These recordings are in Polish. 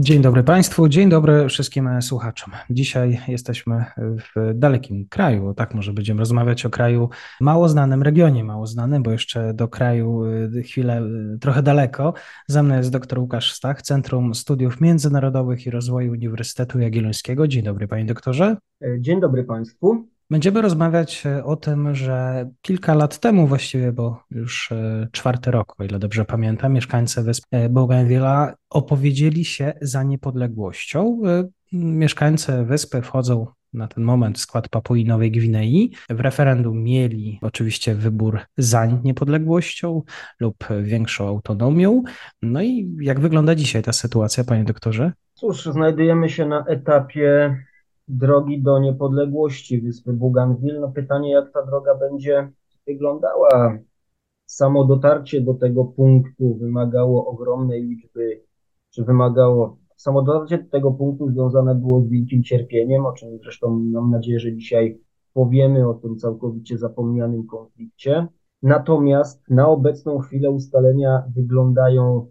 Dzień dobry Państwu, dzień dobry wszystkim słuchaczom. Dzisiaj jesteśmy w dalekim kraju, tak może będziemy rozmawiać o kraju mało znanym, regionie mało znanym, bo jeszcze do kraju y, chwilę y, trochę daleko. Ze mną jest dr Łukasz Stach, Centrum Studiów Międzynarodowych i Rozwoju Uniwersytetu Jagiellońskiego. Dzień dobry Panie doktorze. Dzień dobry Państwu. Będziemy rozmawiać e, o tym, że kilka lat temu właściwie, bo już e, czwarty rok, o ile dobrze pamiętam, mieszkańcy wysp e, Bougainville'a opowiedzieli się za niepodległością. Mieszkańcy wyspy wchodzą na ten moment w skład Papui Nowej Gwinei. W referendum mieli oczywiście wybór za niepodległością lub większą autonomią. No i jak wygląda dzisiaj ta sytuacja, panie doktorze? Cóż, znajdujemy się na etapie drogi do niepodległości wyspy Bougainville. No pytanie, jak ta droga będzie wyglądała. Samo dotarcie do tego punktu wymagało ogromnej liczby, czy wymagało, samo dotarcie do tego punktu związane było z wielkim cierpieniem, o czym zresztą mam nadzieję, że dzisiaj powiemy o tym całkowicie zapomnianym konflikcie. Natomiast na obecną chwilę ustalenia wyglądają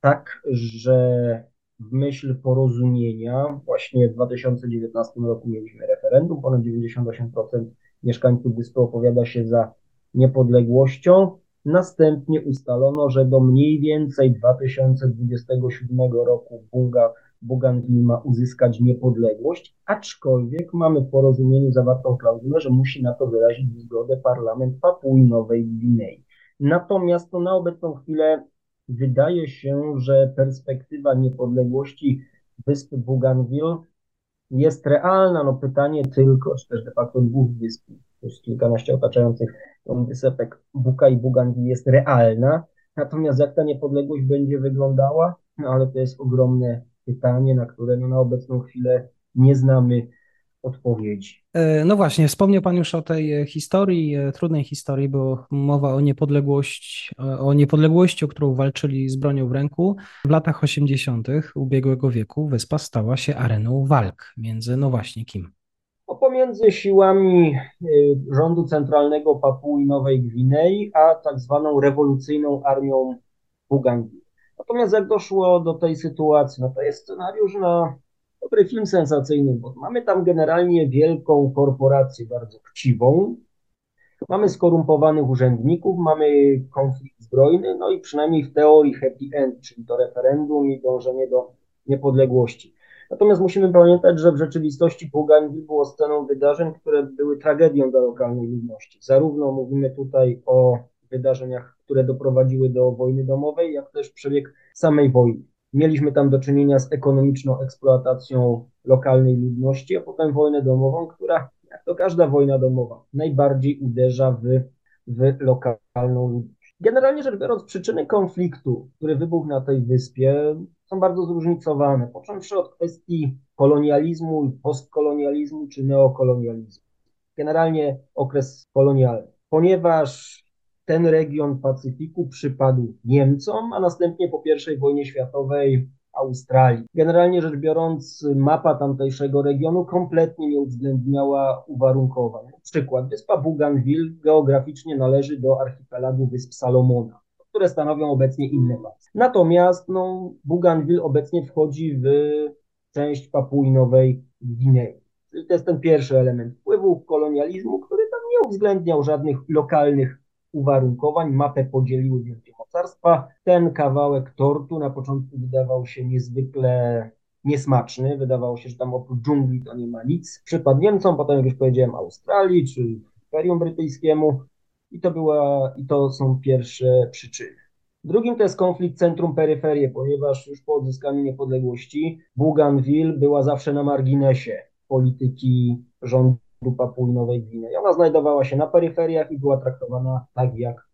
tak, że w myśl porozumienia. Właśnie w 2019 roku mieliśmy referendum, ponad 98% mieszkańców wyspy opowiada się za niepodległością. Następnie ustalono, że do mniej więcej 2027 roku Bunga, ma uzyskać niepodległość, aczkolwiek mamy w porozumieniu zawartą klauzulę, że musi na to wyrazić zgodę parlament Papui Nowej Gwinei. Natomiast to na obecną chwilę wydaje się, że perspektywa niepodległości wyspy Bougainville jest realna. No pytanie tylko, czy też de facto dwóch wysp, jest kilkanaście otaczających wysepek Buka i Bougainville jest realna. Natomiast jak ta niepodległość będzie wyglądała, no ale to jest ogromne pytanie, na które no na obecną chwilę nie znamy odpowiedzi. E, no właśnie, wspomniał Pan już o tej e, historii, e, trudnej historii, bo mowa o niepodległości, o niepodległości, o którą walczyli z bronią w ręku. W latach 80. ubiegłego wieku wyspa stała się areną walk między, no właśnie, kim? No, pomiędzy siłami rządu centralnego Papui Nowej Gwinei, a tak zwaną rewolucyjną armią Bugangi. Natomiast jak doszło do tej sytuacji, no to jest scenariusz na dobry film sensacyjny, bo mamy tam generalnie wielką korporację bardzo chciwą, mamy skorumpowanych urzędników, mamy konflikt zbrojny, no i przynajmniej w teorii happy end, czyli to referendum i dążenie do niepodległości. Natomiast musimy pamiętać, że w rzeczywistości Bougainville było sceną wydarzeń, które były tragedią dla lokalnej ludności. Zarówno mówimy tutaj o wydarzeniach, które doprowadziły do wojny domowej, jak też przebieg samej wojny. Mieliśmy tam do czynienia z ekonomiczną eksploatacją lokalnej ludności, a potem wojnę domową, która, jak to każda wojna domowa, najbardziej uderza w, w lokalną ludność. Generalnie rzecz biorąc, przyczyny konfliktu, który wybuchł na tej wyspie, są bardzo zróżnicowane, począwszy od kwestii kolonializmu, postkolonializmu czy neokolonializmu. Generalnie okres kolonialny. Ponieważ ten region Pacyfiku przypadł Niemcom, a następnie po I wojnie światowej Australii. Generalnie rzecz biorąc, mapa tamtejszego regionu kompletnie nie uwzględniała uwarunkowań. Przykład, wyspa Bougainville geograficznie należy do archipelagu Wysp Salomona, które stanowią obecnie inne państwa. Natomiast no, Bougainville obecnie wchodzi w część Papui Nowej Gwinei. to jest ten pierwszy element wpływu kolonializmu, który tam nie uwzględniał żadnych lokalnych uwarunkowań. Mapę podzieliły wielkie mocarstwa. Ten kawałek tortu na początku wydawał się niezwykle niesmaczny. Wydawało się, że tam oprócz dżungli to nie ma nic. Przypadł Niemcom, potem jak już powiedziałem Australii czy Imperium Brytyjskiemu. I to, była, I to są pierwsze przyczyny. Drugim to jest konflikt centrum-peryferie, ponieważ już po odzyskaniu niepodległości Bougainville była zawsze na marginesie polityki rządu Papui Nowej Gwinei. Ona znajdowała się na peryferiach i była traktowana tak jak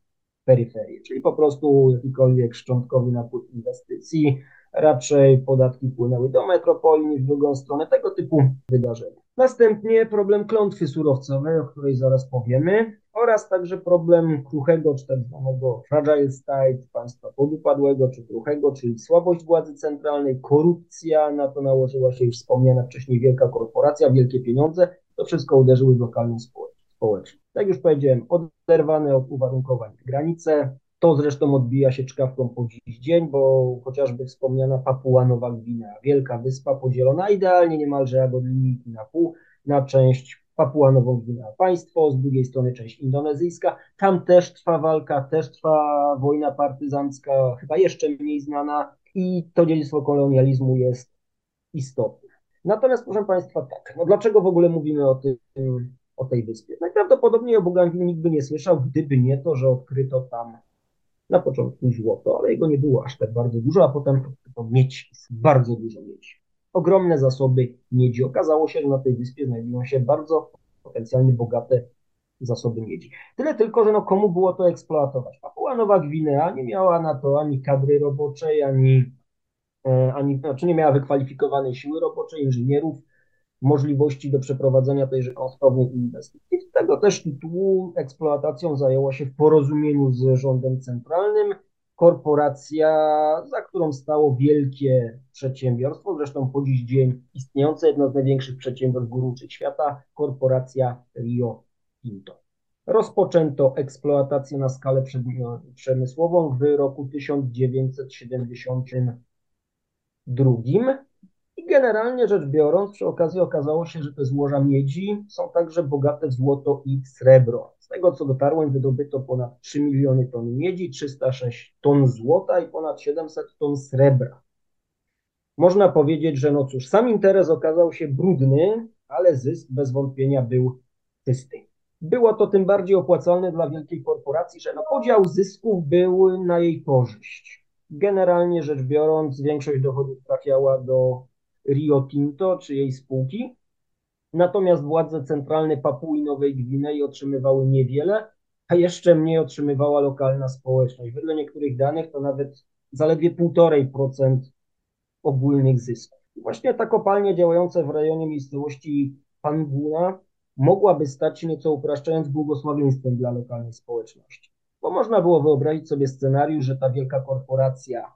peryferie, czyli po prostu jakikolwiek szczątkowy napływ inwestycji, raczej podatki płynęły do metropolii niż w drugą stronę, tego typu wydarzenia. Następnie problem klątwy surowcowej, o której zaraz powiemy. oraz także problem kruchego, czy tak zwanego fragile state, państwa podupadłego, czy kruchego, czyli słabość władzy centralnej, korupcja, na to nałożyła się już wspomniana wcześniej wielka korporacja, wielkie pieniądze, to wszystko uderzyły w lokalną społeczność. Tak już powiedziałem, oderwane od uwarunkowań granice, to zresztą odbija się czkawką po dziś dzień, bo chociażby wspomniana Papua Nowa Gwinea, wielka wyspa podzielona idealnie niemalże jak od linijki na pół, na część Papua Nową Gwinea państwo, z drugiej strony część indonezyjska. Tam też trwa walka, też trwa wojna partyzancka, chyba jeszcze mniej znana i to dziedzictwo kolonializmu jest istotne. Natomiast proszę Państwa, tak, no dlaczego w ogóle mówimy o, tym, o tej wyspie? Najprawdopodobniej o Bougainville nikt by nie słyszał, gdyby nie to, że odkryto tam na początku złoto, ale jego nie było aż tak bardzo dużo, a potem odkryto miedź, bardzo dużo miedzi ogromne zasoby miedzi. Okazało się, że na tej wyspie znajdują się bardzo potencjalnie bogate zasoby miedzi. Tyle tylko, że no komu było to eksploatować? Papua Nowa Gwinea nie miała na to ani kadry roboczej, ani, ani znaczy nie miała wykwalifikowanej siły roboczej, inżynierów, możliwości do przeprowadzenia tejże kosztownej inwestycji. Z tego też tytułu eksploatacją zajęło się w porozumieniu z rządem centralnym korporacja, za którą stało wielkie przedsiębiorstwo, zresztą po dziś dzień istniejące jedno z największych przedsiębiorstw górniczych świata, korporacja Rio Tinto. Rozpoczęto eksploatację na skalę przemysłową w roku 1972 i generalnie rzecz biorąc, przy okazji okazało się, że te złoża miedzi są także bogate w złoto i srebro tego co dotarłem, wydobyto ponad 3 miliony ton miedzi, 306 ton złota i ponad 700 ton srebra. Można powiedzieć, że no cóż, sam interes okazał się brudny, ale zysk bez wątpienia był czysty. Było to tym bardziej opłacalne dla wielkiej korporacji, że no podział zysków był na jej korzyść. Generalnie rzecz biorąc, większość dochodów trafiała do Rio Tinto czy jej spółki, Natomiast władze centralne Papui Nowej Gwinei otrzymywały niewiele, a jeszcze mniej otrzymywała lokalna społeczność. Wedle niektórych danych to nawet zaledwie 1,5% ogólnych zysków. właśnie ta kopalnia działająca w rejonie miejscowości Panguna mogłaby stać się nieco upraszczając błogosławieństwem dla lokalnej społeczności. Bo można było wyobrazić sobie scenariusz, że ta wielka korporacja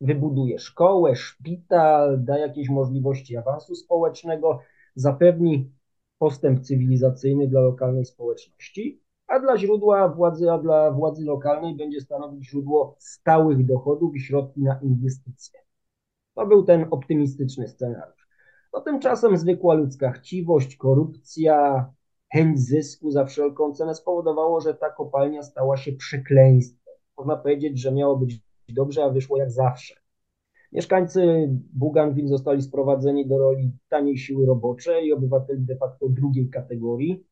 wybuduje szkołę, szpital, da jakieś możliwości awansu społecznego, zapewni postęp cywilizacyjny dla lokalnej społeczności, a dla źródła władzy, a dla władzy lokalnej będzie stanowić źródło stałych dochodów i środki na inwestycje. To był ten optymistyczny scenariusz. No tymczasem zwykła ludzka chciwość, korupcja, chęć zysku za wszelką cenę spowodowało, że ta kopalnia stała się przekleństwem. Można powiedzieć, że miało być dobrze, a wyszło jak zawsze. Mieszkańcy Bougainville zostali sprowadzeni do roli taniej siły roboczej i obywateli de facto drugiej kategorii.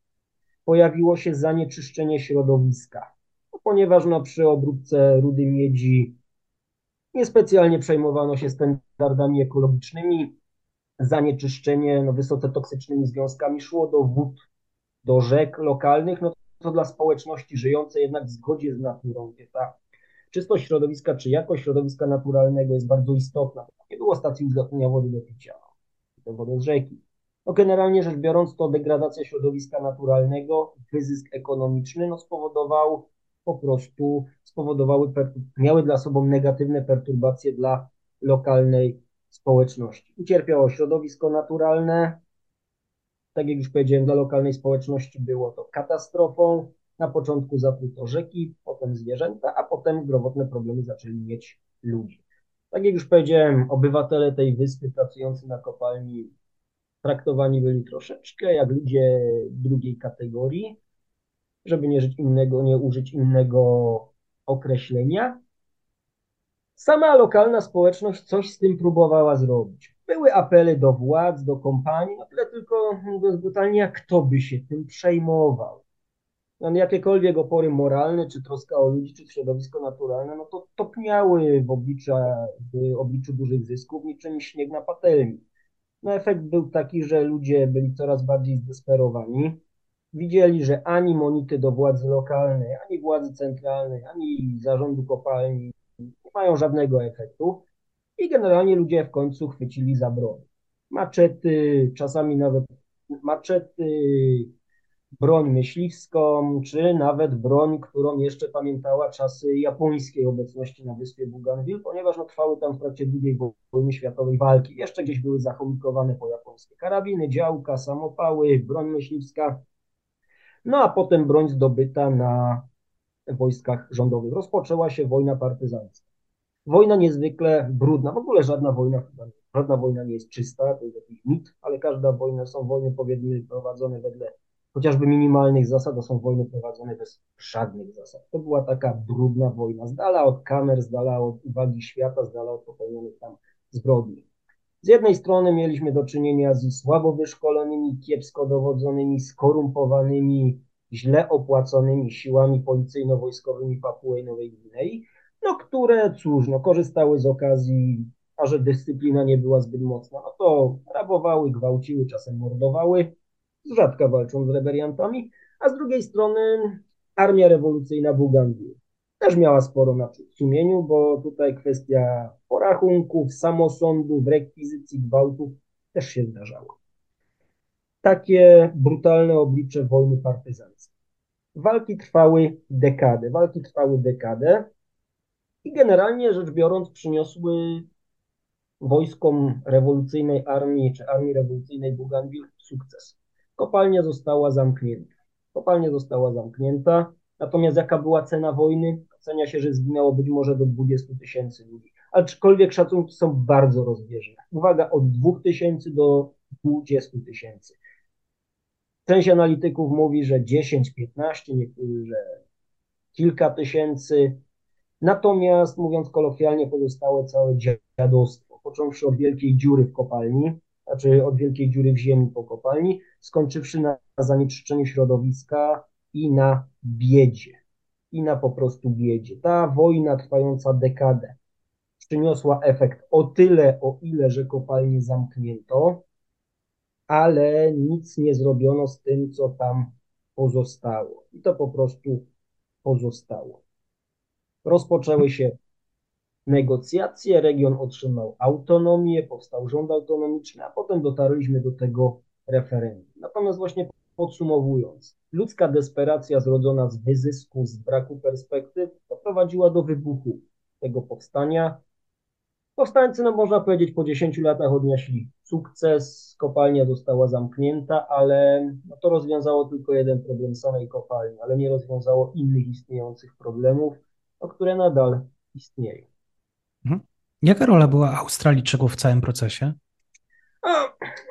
Pojawiło się zanieczyszczenie środowiska, no, ponieważ no, przy obróbce rudy miedzi niespecjalnie przejmowano się standardami ekologicznymi. Zanieczyszczenie no, wysoce toksycznymi związkami szło do wód, do rzek lokalnych, no to dla społeczności żyjącej jednak w zgodzie z naturą, gdzie ta czystość środowiska czy jakość środowiska naturalnego jest bardzo istotna. Nie było stacji uzdatniania wody do picia, to wodę z rzeki. No generalnie rzecz biorąc, to degradacja środowiska naturalnego, wyzysk ekonomiczny no spowodował po prostu, spowodowały, miały dla sobą negatywne perturbacje dla lokalnej społeczności. Ucierpiało środowisko naturalne, tak jak już powiedziałem, dla lokalnej społeczności było to katastrofą, na początku zatruto rzeki, potem zwierzęta, a potem zdrowotne problemy zaczęli mieć ludzi. Tak jak już powiedziałem, obywatele tej wyspy pracujący na kopalni traktowani byli troszeczkę jak ludzie drugiej kategorii, żeby nie, żyć innego, nie użyć innego określenia. Sama lokalna społeczność coś z tym próbowała zrobić. Były apele do władz, do kompanii, no tyle tylko, brutalnie, jak kto by się tym przejmował jakiekolwiek opory moralne, czy troska o ludzi, czy środowisko naturalne, no to topniały w obliczu, w obliczu dużych zysków niczym śnieg na patelni. No efekt był taki, że ludzie byli coraz bardziej zdesperowani. Widzieli, że ani monity do władzy lokalnej, ani władzy centralnej, ani zarządu kopalni nie mają żadnego efektu i generalnie ludzie w końcu chwycili za broń. Maczety, czasami nawet maczety, broń myśliwską, czy nawet broń, którą jeszcze pamiętała czasy japońskiej obecności na wyspie Bougainville, ponieważ no, trwały tam w trakcie II wojny światowej walki. Jeszcze gdzieś były zachomikowane po japońskie karabiny, działka, samopały, broń myśliwska. No a potem broń zdobyta na wojskach rządowych. Rozpoczęła się wojna partyzancka. Wojna niezwykle brudna, w ogóle żadna wojna żadna wojna nie jest czysta, to jest jakiś mit, ale każda wojna, są wojny powiedzmy prowadzone wedle chociażby minimalnych zasad, to są wojny prowadzone bez żadnych zasad. To była taka brudna wojna, z dala od kamer, z dala od uwagi świata, z dala od popełnionych tam zbrodni. Z jednej strony mieliśmy do czynienia z słabo wyszkolonymi, kiepsko dowodzonymi, skorumpowanymi, źle opłaconymi siłami policyjno-wojskowymi Papui Nowej Gwinei, no które, cóż, no, korzystały z okazji, a że dyscyplina nie była zbyt mocna, no to rabowały, gwałciły, czasem mordowały, z rzadka walczą z rebeliantami, a z drugiej strony armia rewolucyjna Bugandii też miała sporo na sumieniu, bo tutaj kwestia porachunków, samosądów, rekwizycji, gwałtów też się zdarzało. Takie brutalne oblicze wojny partyzanckiej. Walki trwały dekadę, walki trwały dekadę i generalnie rzecz biorąc przyniosły wojskom rewolucyjnej armii czy armii rewolucyjnej Bougainville sukces. Kopalnia została zamknięta. Kopalnia została zamknięta, natomiast jaka była cena wojny? Ocenia się, że zginęło być może do 20 tysięcy ludzi. Aczkolwiek szacunki są bardzo rozbieżne. Uwaga, od 2 tysięcy do 20 tysięcy. Część analityków mówi, że 10, 15, niektórzy, że kilka tysięcy. Natomiast, mówiąc kolokwialnie, pozostało całe dziadostwo, począwszy od wielkiej dziury w kopalni, znaczy od wielkiej dziury w ziemi po kopalni, skończywszy na zanieczyszczeniu środowiska i na biedzie. I na po prostu biedzie. Ta wojna trwająca dekadę przyniosła efekt o tyle, o ile, że kopalnie zamknięto, ale nic nie zrobiono z tym, co tam pozostało. I to po prostu pozostało. Rozpoczęły się negocjacje, region otrzymał autonomię, powstał rząd autonomiczny, a potem dotarliśmy do tego referendum. Natomiast właśnie podsumowując, ludzka desperacja zrodzona z wyzysku, z braku perspektyw, doprowadziła do wybuchu tego powstania. Powstańcy, no można powiedzieć, po 10 latach odnieśli sukces, kopalnia została zamknięta, ale no to rozwiązało tylko jeden problem samej kopalni, ale nie rozwiązało innych istniejących problemów, o które nadal istnieją. Mhm. Jaka rola była Australijczyków w całym procesie?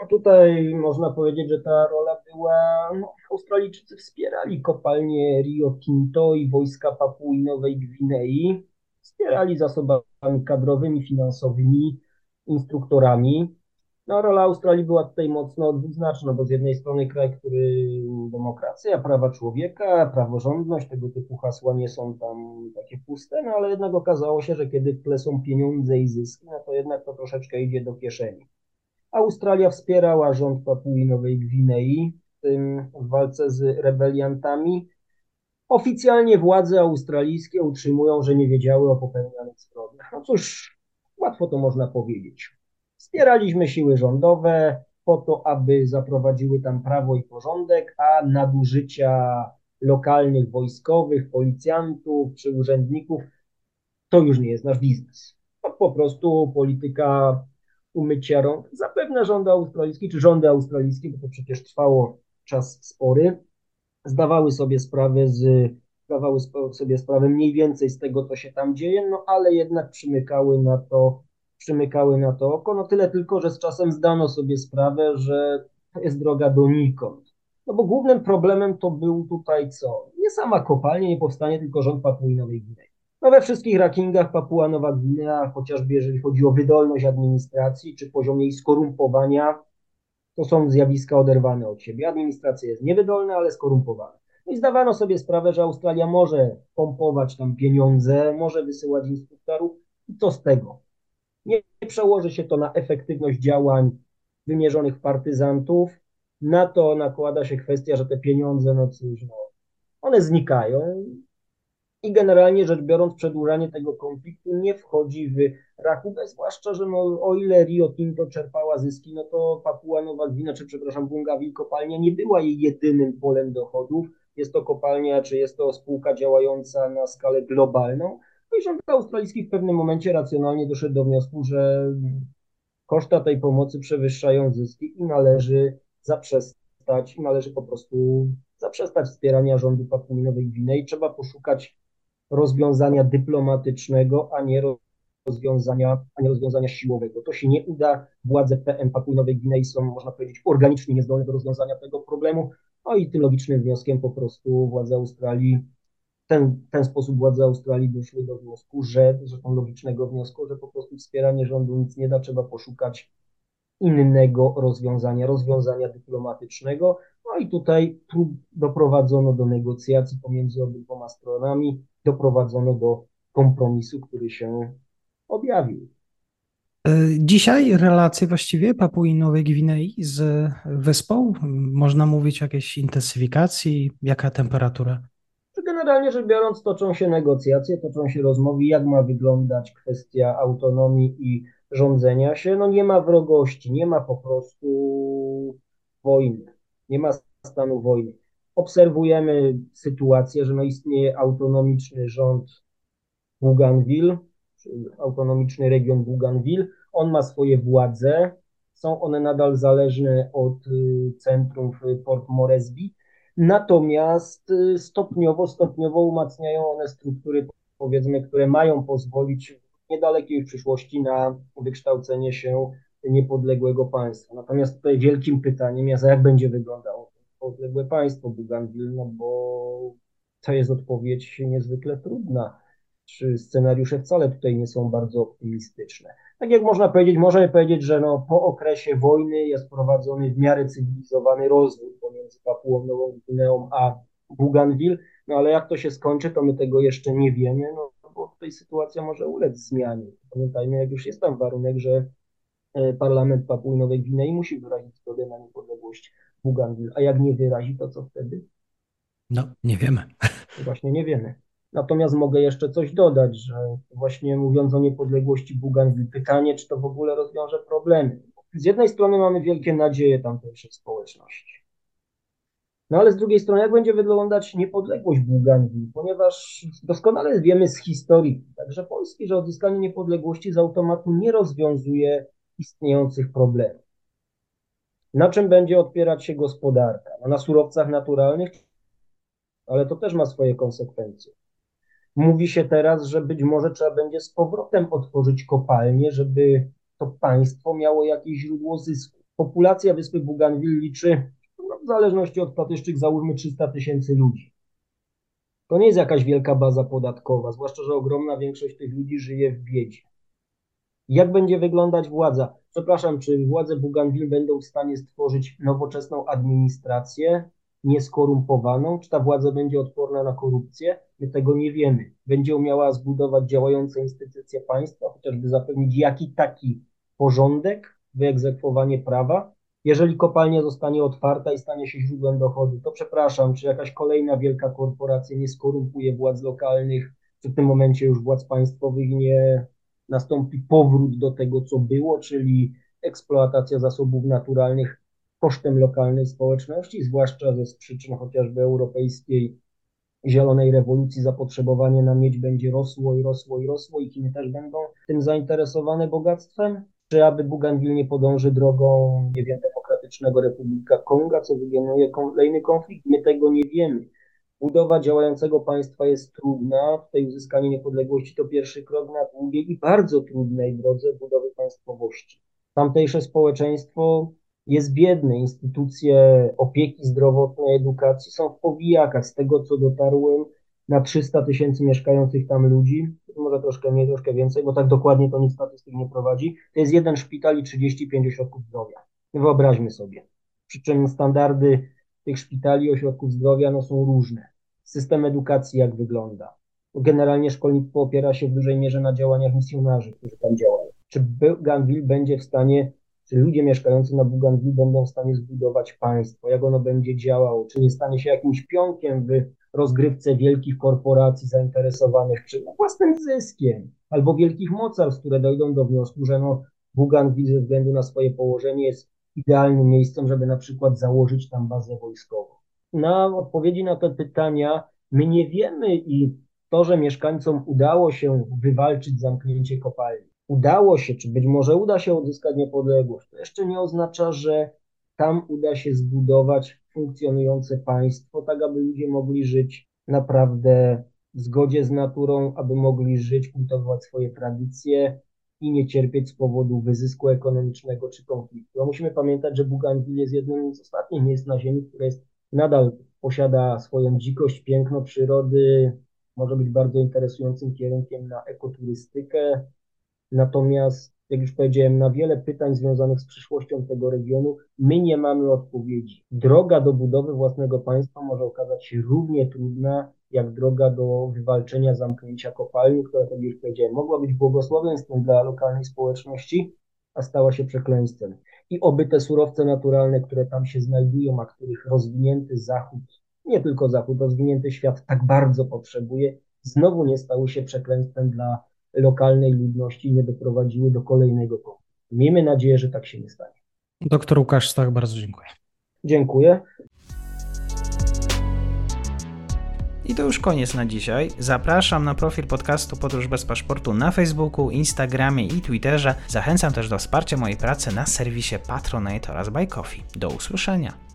A tutaj można powiedzieć, że ta rola była, no, Australijczycy wspierali kopalnie Rio Tinto i wojska Papui Nowej Gwinei, wspierali zasobami kadrowymi, finansowymi, instruktorami. No, rola Australii była tutaj mocno dwuznaczna, bo z jednej strony kraj, który demokracja, prawa człowieka, praworządność, tego typu hasła nie są tam takie puste, no ale jednak okazało się, że kiedy w tle są pieniądze i zyski, no to jednak to troszeczkę idzie do kieszeni. Australia wspierała rząd Papui Nowej Gwinei w tym w walce z rebeliantami. Oficjalnie władze australijskie utrzymują, że nie wiedziały o popełnianych zbrodniach. No cóż, łatwo to można powiedzieć. Wspieraliśmy siły rządowe po to, aby zaprowadziły tam prawo i porządek, a nadużycia lokalnych wojskowych, policjantów czy urzędników to już nie jest nasz biznes. To po prostu polityka umycia rąk. Zapewne rządy australijskie, czy rządy australijskie, bo to przecież trwało czas spory, zdawały sobie sprawę z zdawały sobie sprawę mniej więcej z tego, co się tam dzieje, no ale jednak przymykały na to, przymykały na to oko, no tyle tylko, że z czasem zdano sobie sprawę, że to jest droga donikąd. No bo głównym problemem to był tutaj co? Nie sama kopalnia, nie powstanie, tylko rząd Papui Nowej Gwinei. No we wszystkich rankingach Papua Nowa Gwinea, chociażby jeżeli chodzi o wydolność administracji czy poziom jej skorumpowania, to są zjawiska oderwane od siebie. Administracja jest niewydolna, ale skorumpowana. No i zdawano sobie sprawę, że Australia może pompować tam pieniądze, może wysyłać instruktorów i co z tego? Nie przełoży się to na efektywność działań wymierzonych partyzantów. Na to nakłada się kwestia, że te pieniądze, no cóż, no, one znikają I generalnie rzecz biorąc, przedłużanie tego konfliktu nie wchodzi w rachubę, zwłaszcza, że no, o ile Rio Tinto czerpała zyski, no to Papua Nowa Gwina, czy przepraszam, Bungawil kopalnia nie była jej jedynym polem dochodów. Jest to kopalnia, czy jest to spółka działająca na skalę globalną. I rząd australijski w pewnym momencie racjonalnie doszedł do wniosku, że koszta tej pomocy przewyższają zyski i należy zaprzestać, i należy po prostu zaprzestać wspierania rządu Papui Nowej Gwinei. Trzeba poszukać rozwiązania dyplomatycznego, a nie rozwiązania, a nie rozwiązania siłowego. To się nie uda. Władze PM Papui Nowej Gwinei są, można powiedzieć, organicznie niezdolne do rozwiązania tego problemu. No i tym logicznym wnioskiem po prostu władze Australii, ten, ten sposób władze Australii doszły do wniosku, że, zresztą logicznego wniosku, że po prostu wspieranie rządu nic nie da, trzeba poszukać innego rozwiązania, rozwiązania dyplomatycznego. No i tutaj doprowadzono do negocjacji pomiędzy obydwoma stronami, doprowadzono do kompromisu, który się objawił. E, dzisiaj relacje właściwie Papui Nowej Gwinei z wyspą, można mówić o jakiejś intensyfikacji, jaka temperatura? Generalnie rzecz biorąc, toczą się negocjacje, toczą się rozmowy, jak ma wyglądać kwestia autonomii i rządzenia się. No nie ma wrogości, nie ma po prostu wojny, nie ma stanu wojny. Obserwujemy sytuację, że no istnieje autonomiczny rząd Bougainville, autonomiczny region Bougainville. On ma swoje władze, są one nadal zależne od y, centrum w Port Moresby, natomiast y, stopniowo, stopniowo umacniają one struktury, powiedzmy, które mają pozwolić w niedalekiej przyszłości na wykształcenie się niepodległego państwa. Natomiast tutaj wielkim pytaniem jest, jak będzie wyglądało podległe państwo Bougainville, no bo to jest odpowiedź niezwykle trudna czy scenariusze wcale tutaj nie są bardzo optymistyczne. Tak jak można powiedzieć, możemy powiedzieć, że no, po okresie wojny jest prowadzony w miarę cywilizowany rozwój pomiędzy Papuą Nową Gwineą a Bougainville, no ale jak to się skończy, to my tego jeszcze nie wiemy, no bo tutaj sytuacja może ulec zmianie. Pamiętajmy, jak już jest tam warunek, że e, parlament Papui Nowej Gwinei musi wyrazić zgodę na niepodległość Bougainville, a jak nie wyrazi, to co wtedy? No, nie wiemy. Właśnie nie wiemy. Natomiast mogę jeszcze coś dodać, że właśnie mówiąc o niepodległości Bułgarii, pytanie, czy to w ogóle rozwiąże problemy. Z jednej strony mamy wielkie nadzieje tamtejszej społeczności. No ale z drugiej strony, jak będzie wyglądać niepodległość Bułgarii, ponieważ doskonale wiemy z historii, także Polski, że odzyskanie niepodległości z automatu nie rozwiązuje istniejących problemów. Na czym będzie odpierać się gospodarka? No na surowcach naturalnych, ale to też ma swoje konsekwencje. Mówi się teraz, że być może trzeba będzie z powrotem otworzyć kopalnie, żeby to państwo miało jakieś źródło zysku. Populacja wyspy Bougainville liczy, no, w zależności od statystycznych, załóżmy 300 tysięcy ludzi. To nie jest jakaś wielka baza podatkowa, zwłaszcza, że ogromna większość tych ludzi żyje w biedzie. Jak będzie wyglądać władza? Przepraszam, czy władze Bougainville będą w stanie stworzyć nowoczesną administrację, nieskorumpowaną? Czy ta władza będzie odporna na korupcję? My tego nie wiemy. Będzie umiała zbudować działające instytucje państwa, chociażby zapewnić jaki taki porządek, wyegzekwowanie prawa. Jeżeli kopalnia zostanie otwarta i stanie się źródłem dochodu, to przepraszam, czy jakaś kolejna wielka korporacja nie skorumpuje władz lokalnych, czy w tym momencie już władz państwowych nie nastąpi powrót do tego, co było, czyli eksploatacja zasobów naturalnych kosztem lokalnej społeczności, zwłaszcza ze przyczyn chociażby europejskiej zielonej rewolucji zapotrzebowanie na miedź będzie rosło i rosło i rosło i Chiny też będą tym zainteresowane bogactwem? Czy aby Bougainville nie podąży drogą, nie wiem, demokratycznego Republika Konga, co wygeneruje kolejny konflikt? My tego nie wiemy. Budowa działającego państwa jest trudna, tej uzyskanie niepodległości to pierwszy krok na długiej i bardzo trudnej drodze budowy państwowości. Tamtejsze społeczeństwo jest biedny. Instytucje opieki zdrowotnej, edukacji są w powijakach. Z tego, co dotarłem, na 300 tysięcy mieszkających tam ludzi, może troszkę mniej, troszkę więcej, bo tak dokładnie to nic statystyk nie prowadzi, to jest jeden szpital i 35 ośrodków zdrowia. Wyobraźmy sobie. Przy czym standardy tych szpitali, ośrodków zdrowia no, są różne. System edukacji jak wygląda? Generalnie szkolnictwo opiera się w dużej mierze na działaniach misjonarzy, którzy tam działają. Czy Bougainville będzie w stanie czy ludzie mieszkający na Bougainville będą w stanie zbudować państwo, jak ono będzie działało, czy nie stanie się jakimś pionkiem w rozgrywce wielkich korporacji zainteresowanych czy własnym zyskiem, albo wielkich mocarstw, które dojdą do wniosku, że no, Bougainville ze względu na swoje położenie jest idealnym miejscem, żeby na przykład założyć tam bazę wojskową. Na odpowiedzi na te pytania my nie wiemy i to, że mieszkańcom udało się wywalczyć zamknięcie kopalni, udało się, czy być może uda się uzyskać niepodległość, to jeszcze nie oznacza, że tam uda się zbudować funkcjonujące państwo, tak aby ludzie mogli żyć naprawdę w zgodzie z naturą, aby mogli żyć, kultywować swoje tradycje i nie cierpieć z powodu wyzysku ekonomicznego czy konfliktu. musimy pamiętać, że Bougainville jest jednym z ostatnich miejsc na Ziemi, które jest, nadal posiada swoją dzikość, piękno przyrody, może być bardzo interesującym kierunkiem na ekoturystykę. Natomiast, jak już powiedziałem, na wiele pytań związanych z przyszłością tego regionu my nie mamy odpowiedzi. Droga do budowy własnego państwa może okazać się równie trudna, jak droga do wywalczenia zamknięcia kopalni, która, tak jak już powiedziałem, mogła być błogosławieństwem dla lokalnej społeczności, a stała się przekleństwem. I oby te surowce naturalne, które tam się znajdują, a których rozwinięty Zachód nie tylko Zachód, rozwinięty świat tak bardzo potrzebuje, znowu nie stały się przekleństwem dla lokalnej ludności nie doprowadziły do kolejnego konfliktu. Miejmy nadzieję, że tak się nie stanie. Doktor Łukasz Stach, bardzo dziękuję. Dziękuję. I to już koniec na dzisiaj. Zapraszam na profil podcastu Podróż bez paszportu na Facebooku, Instagramie i Twitterze. Zachęcam też do wsparcia mojej pracy na serwisie Patronite oraz Buy Coffee. Do usłyszenia.